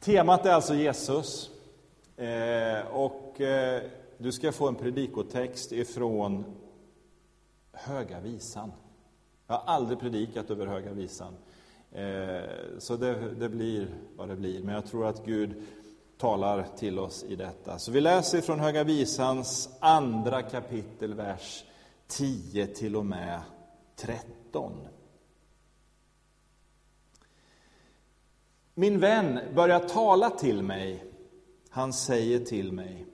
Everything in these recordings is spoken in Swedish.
Temat är alltså Jesus. Eh, och eh, du ska få en predikotext ifrån Höga Visan. Jag har aldrig predikat över Höga Visan. Eh, så det, det blir vad det blir. Men jag tror att Gud talar till oss i detta. Så vi läser från Höga Visans andra kapitel, vers 10 till och med 13. Min vän börjar tala till mig. Han säger till mig.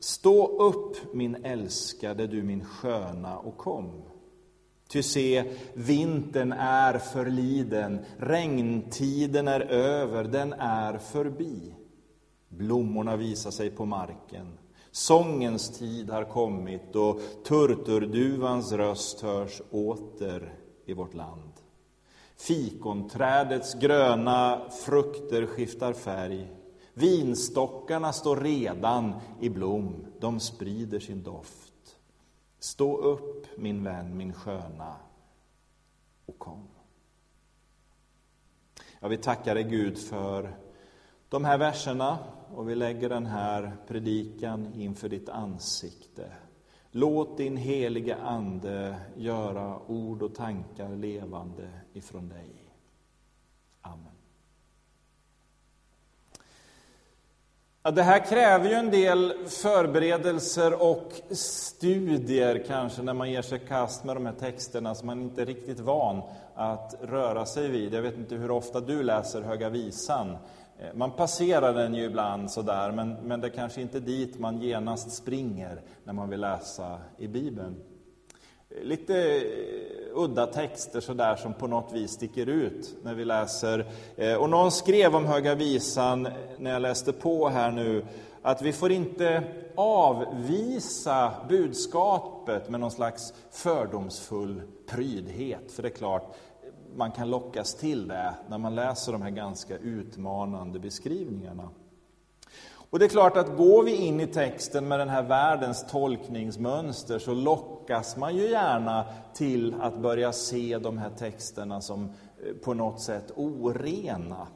Stå upp, min älskade, du min sköna, och kom. Ty se, vintern är förliden, regntiden är över, den är förbi. Blommorna visar sig på marken. Sångens tid har kommit och turturduvans röst hörs åter i vårt land. Fikonträdets gröna frukter skiftar färg. Vinstockarna står redan i blom, de sprider sin doft. Stå upp, min vän, min sköna, och kom. Jag vill tacka dig, Gud, för de här verserna och vi lägger den här predikan inför ditt ansikte. Låt din heliga Ande göra ord och tankar levande ifrån dig. Amen. Ja, det här kräver ju en del förberedelser och studier kanske när man ger sig kast med de här texterna som man inte är riktigt van att röra sig vid. Jag vet inte hur ofta du läser Höga Visan. Eh, man passerar den ju ibland sådär, men, men det är kanske inte dit man genast springer när man vill läsa i Bibeln. Eh, lite eh, udda texter sådär som på något vis sticker ut när vi läser. Och någon skrev om Höga Visan, när jag läste på här nu, att vi får inte avvisa budskapet med någon slags fördomsfull prydhet. För det är klart, man kan lockas till det när man läser de här ganska utmanande beskrivningarna. Och det är klart att går vi in i texten med den här världens tolkningsmönster så lockas man ju gärna till att börja se de här texterna som eh, på något sätt orena.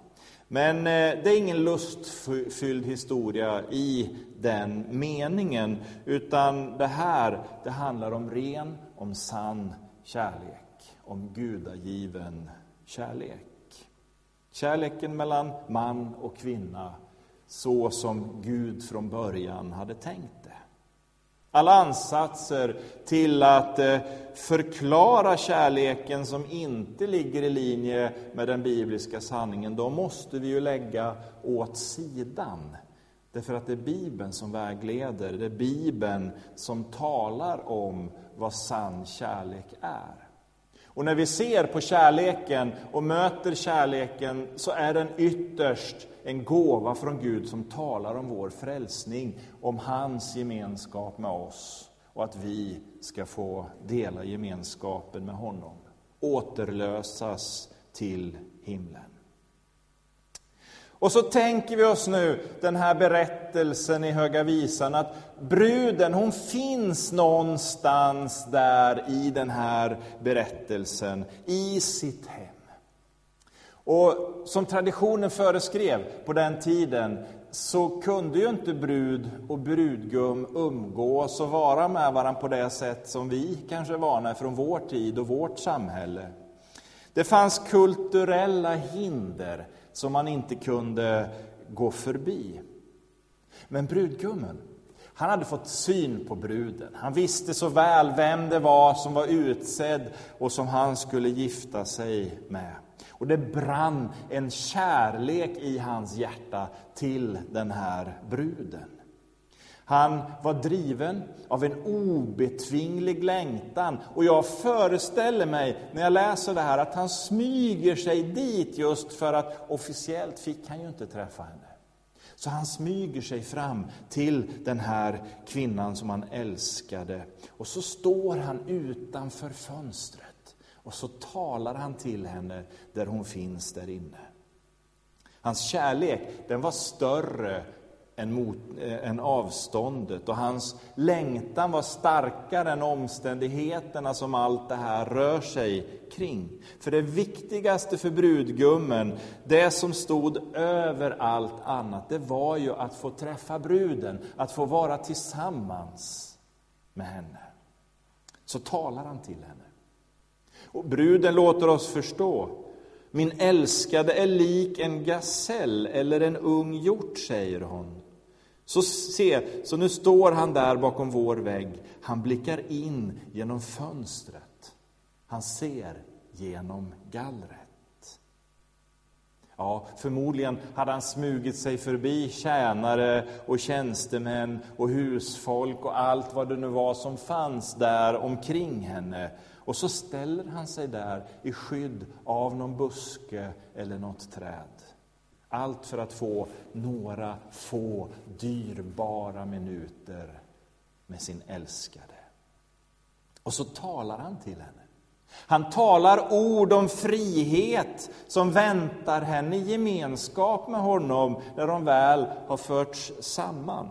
Men eh, det är ingen lustfylld historia i den meningen, utan det här, det handlar om ren, om sann kärlek om gudagiven kärlek. Kärleken mellan man och kvinna, så som Gud från början hade tänkt det. Alla ansatser till att eh, förklara kärleken som inte ligger i linje med den bibliska sanningen, de måste vi ju lägga åt sidan. Därför att det är Bibeln som vägleder, det är Bibeln som talar om vad sann kärlek är. Och när vi ser på kärleken och möter kärleken så är den ytterst en gåva från Gud som talar om vår frälsning, om hans gemenskap med oss och att vi ska få dela gemenskapen med honom. Återlösas till himlen. Och så tänker vi oss nu den här berättelsen i Höga Visan att bruden, hon finns någonstans där i den här berättelsen, i sitt hem. Och som traditionen föreskrev på den tiden så kunde ju inte brud och brudgum umgås och vara med varandra på det sätt som vi kanske är vana från vår tid och vårt samhälle. Det fanns kulturella hinder som man inte kunde gå förbi. Men brudgummen, han hade fått syn på bruden. Han visste så väl vem det var som var utsedd och som han skulle gifta sig med. Och det brann en kärlek i hans hjärta till den här bruden. Han var driven av en obetvinglig längtan. Och jag föreställer mig, när jag läser det här, att han smyger sig dit just för att officiellt fick han ju inte träffa henne. Så han smyger sig fram till den här kvinnan som han älskade. Och så står han utanför fönstret och så talar han till henne där hon finns där inne. Hans kärlek, den var större än, mot, eh, än avståndet och hans längtan var starkare än omständigheterna som allt det här rör sig kring. För det viktigaste för brudgummen, det som stod över allt annat, det var ju att få träffa bruden, att få vara tillsammans med henne. Så talar han till henne. Och bruden låter oss förstå min älskade är lik en gasell eller en ung hjort, säger hon. Så se, så nu står han där bakom vår vägg. Han blickar in genom fönstret. Han ser genom gallret. Ja, förmodligen hade han smugit sig förbi tjänare och tjänstemän och husfolk och allt vad det nu var som fanns där omkring henne. Och så ställer han sig där i skydd av någon buske eller något träd. Allt för att få några få dyrbara minuter med sin älskade. Och så talar han till henne. Han talar ord om frihet som väntar henne i gemenskap med honom när de väl har förts samman.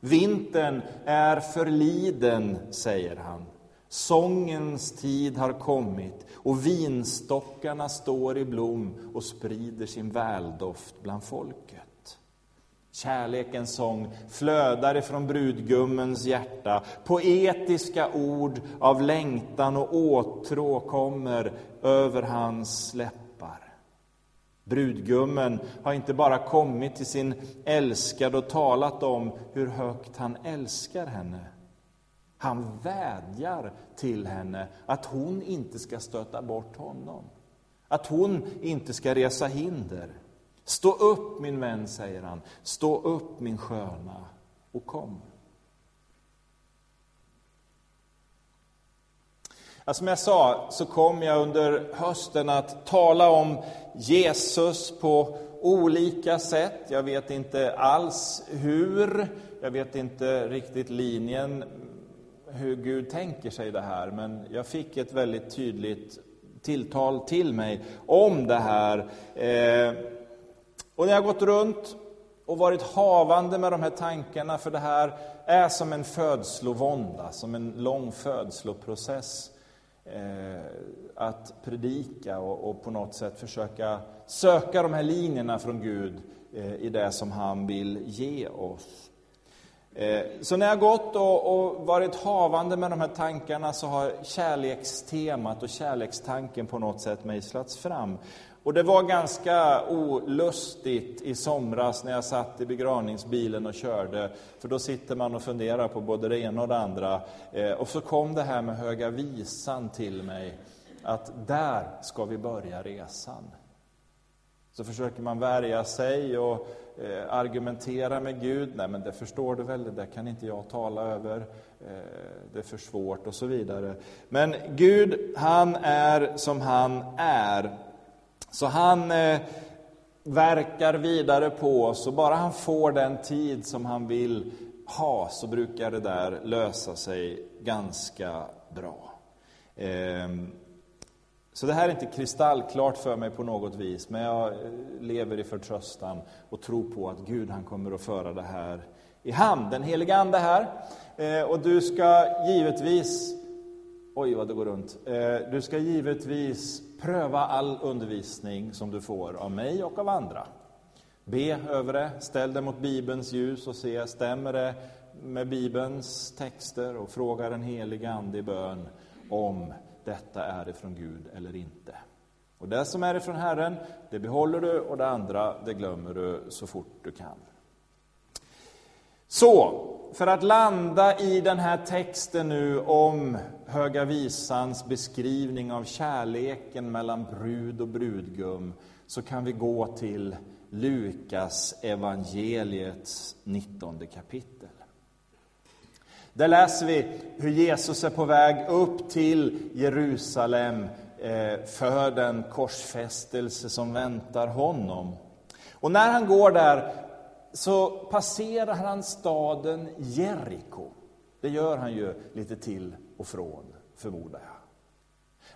Vintern är förliden, säger han. Sångens tid har kommit och vinstockarna står i blom och sprider sin väldoft bland folket. Kärlekens sång flödar ifrån brudgummens hjärta. Poetiska ord av längtan och åtrå kommer över hans läppar. Brudgummen har inte bara kommit till sin älskade och talat om hur högt han älskar henne. Han vädjar till henne att hon inte ska stöta bort honom. Att hon inte ska resa hinder. Stå upp min vän, säger han. Stå upp min sköna och kom. Ja, som jag sa så kom jag under hösten att tala om Jesus på olika sätt. Jag vet inte alls hur, jag vet inte riktigt linjen hur Gud tänker sig det här, men jag fick ett väldigt tydligt tilltal till mig om det här. Eh, och när jag gått runt och varit havande med de här tankarna, för det här är som en födslovånda, som en lång födsloprocess. Eh, att predika och, och, på något sätt försöka söka de här linjerna från Gud eh, i det som han vill ge oss. Eh, så när jag gått och, och, varit havande med de här tankarna så har kärlekstemat och kärlekstanken på något sätt mejslats fram. Och det var ganska olustigt i somras när jag satt i begravningsbilen och körde, för då sitter man och funderar på både det ena och det andra. Eh, och så kom det här med Höga Visan till mig, att där ska vi börja resan. Så försöker man värja sig och eh, argumentera med Gud. Nej, men det förstår du väl, det där kan inte jag tala över. Eh, det är för svårt och så vidare. Men Gud, han är som han är. Så han eh, verkar vidare på oss och bara han får den tid som han vill ha så brukar det där lösa sig ganska bra. Ehm, så det här är inte kristallklart för mig på något vis, men jag eh, lever i förtröstan och tror på att Gud han kommer att föra det här i hamn. Den heliga Ande här. Eh, och du ska givetvis, oj vad det går runt, eh, du ska givetvis pröva all undervisning som du får av mig och av andra. Be över det, ställ det mot Bibelns ljus och se, stämmer det med Bibelns texter? Och fråga den heliga Ande i bön om detta är ifrån Gud eller inte. Och det som är ifrån Herren, det behåller du och det andra, det glömmer du så fort du kan. Så, för att landa i den här texten nu om Höga Visans beskrivning av kärleken mellan brud och brudgum, så kan vi gå till Lukas evangeliets 19 kapitel. Där läser vi hur Jesus är på väg upp till Jerusalem eh, för den korsfästelse som väntar honom. Och när han går där så passerar han staden Jeriko. Det gör han ju lite till och från, förmodar jag.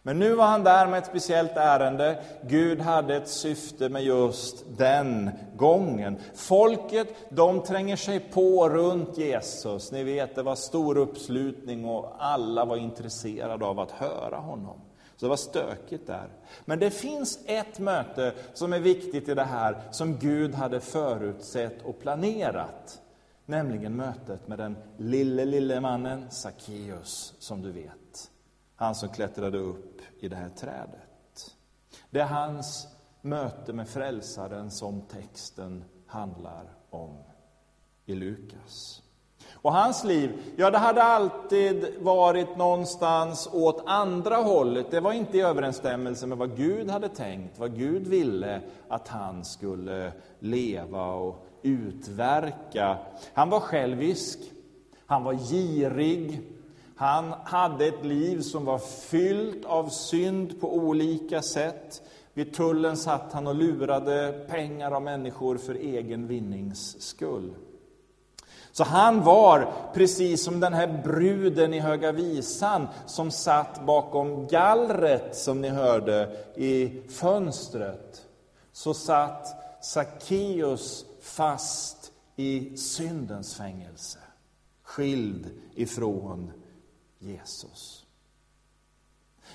Men nu var han där med ett speciellt ärende. Gud hade ett syfte med just den gången. Folket, de tränger sig på runt Jesus. Ni vet, det var stor uppslutning och alla var intresserade av att höra honom. Så det var stökigt där. Men det finns ett möte som är viktigt i det här, som Gud hade förutsett och planerat. Nämligen mötet med den lille, lille mannen Sackeus, som du vet. Han som klättrade upp i det här trädet. Det är hans möte med Frälsaren som texten handlar om i Lukas. Och hans liv, ja det hade alltid varit någonstans åt andra hållet. Det var inte i överensstämmelse med vad Gud hade tänkt, vad Gud ville att han skulle leva och utverka. Han var självisk, han var girig, han hade ett liv som var fyllt av synd på olika sätt. Vid tullen satt han och lurade pengar av människor för egen vinnings skull. Så han var precis som den här bruden i Höga Visan som satt bakom gallret, som ni hörde, i fönstret. Så satt Sackeus fast i syndens fängelse, skild ifrån Jesus.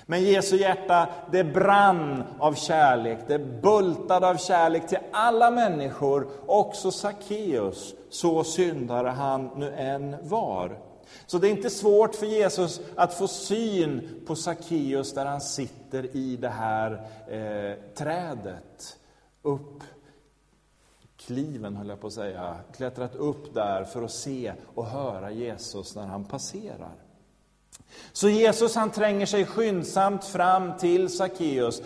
Men Jesu hjärta, det brann av kärlek, det bultade av kärlek till alla människor, också Sackeus, så syndare han nu än var. Så det är inte svårt för Jesus att få syn på Sackeus där han sitter i det här eh, trädet. Upp kliven, höll jag på att säga, klättrat upp där för att se och höra Jesus när han passerar. Så Jesus han tränger sig skyndsamt fram till Sackeus,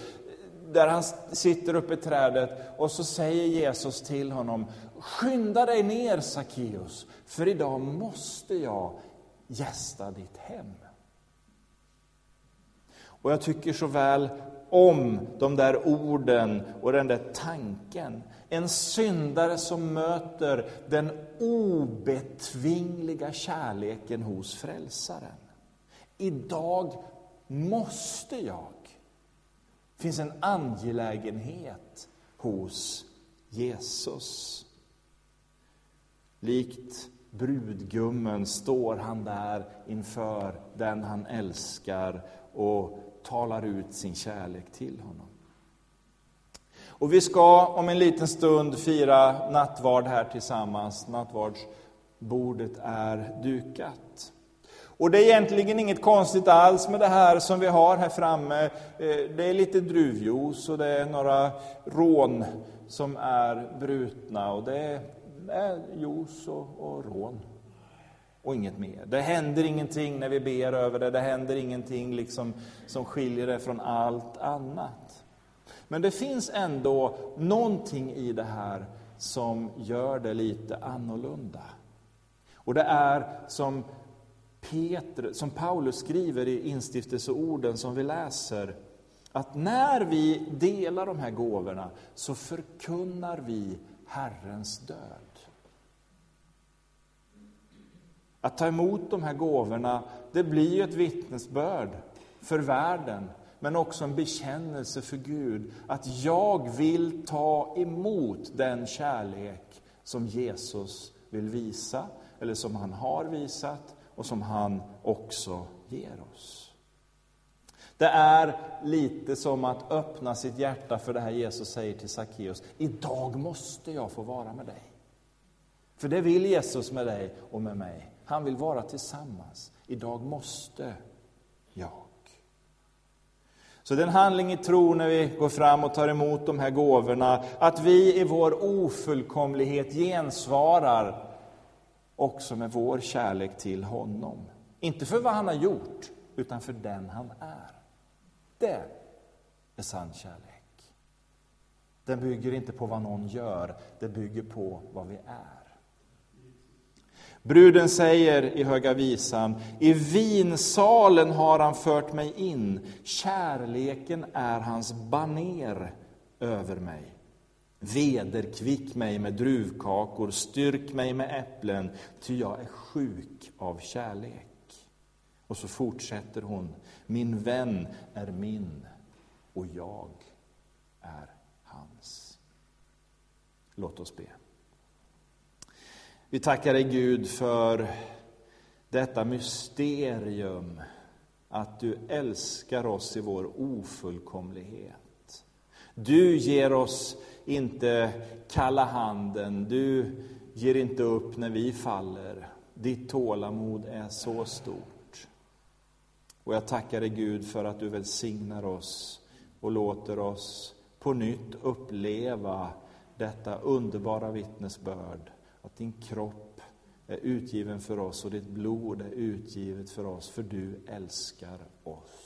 där han sitter uppe i trädet, och så säger Jesus till honom, skynda dig ner Sackeus, för idag måste jag gästa ditt hem. Och jag tycker så väl om de där orden och den där tanken. En syndare som möter den obetvingliga kärleken hos Frälsaren. Idag måste jag. Det finns en angelägenhet hos Jesus. Likt brudgummen står han där inför den han älskar och talar ut sin kärlek till honom. Och vi ska om en liten stund fira nattvard här tillsammans. Nattvardsbordet är dukat. Och det är egentligen inget konstigt alls med det här som vi har här framme. Eh, det är lite druvjuice och det är några rån som är brutna och det är juice och, och rån. Och inget mer. Det händer ingenting när vi ber över det, det händer ingenting liksom som skiljer det från allt annat. Men det finns ändå någonting i det här som gör det lite annorlunda. Och det är som Peter, som Paulus skriver i instiftelseorden som vi läser, att när vi delar de här gåvorna så förkunnar vi Herrens död. Att ta emot de här gåvorna, det blir ju ett vittnesbörd för världen, men också en bekännelse för Gud, att jag vill ta emot den kärlek som Jesus vill visa, eller som han har visat, och som han också ger oss. Det är lite som att öppna sitt hjärta för det här Jesus säger till Sackeus. Idag måste jag få vara med dig. För det vill Jesus med dig och med mig. Han vill vara tillsammans. Idag måste jag. Så det är en handling i tro när vi går fram och tar emot de här gåvorna, att vi i vår ofullkomlighet gensvarar också med vår kärlek till honom. Inte för vad han har gjort, utan för den han är. Det är sann kärlek. Den bygger inte på vad någon gör, det bygger på vad vi är. Bruden säger i Höga Visan, i vinsalen har han fört mig in, kärleken är hans baner över mig. Vederkvick mig med druvkakor, styrk mig med äpplen, ty jag är sjuk av kärlek. Och så fortsätter hon. Min vän är min och jag är hans. Låt oss be. Vi tackar dig Gud för detta mysterium att du älskar oss i vår ofullkomlighet. Du ger oss inte kalla handen, du ger inte upp när vi faller. Ditt tålamod är så stort. Och jag tackar dig Gud för att du välsignar oss och låter oss på nytt uppleva detta underbara vittnesbörd att din kropp är utgiven för oss och ditt blod är utgivet för oss, för du älskar oss.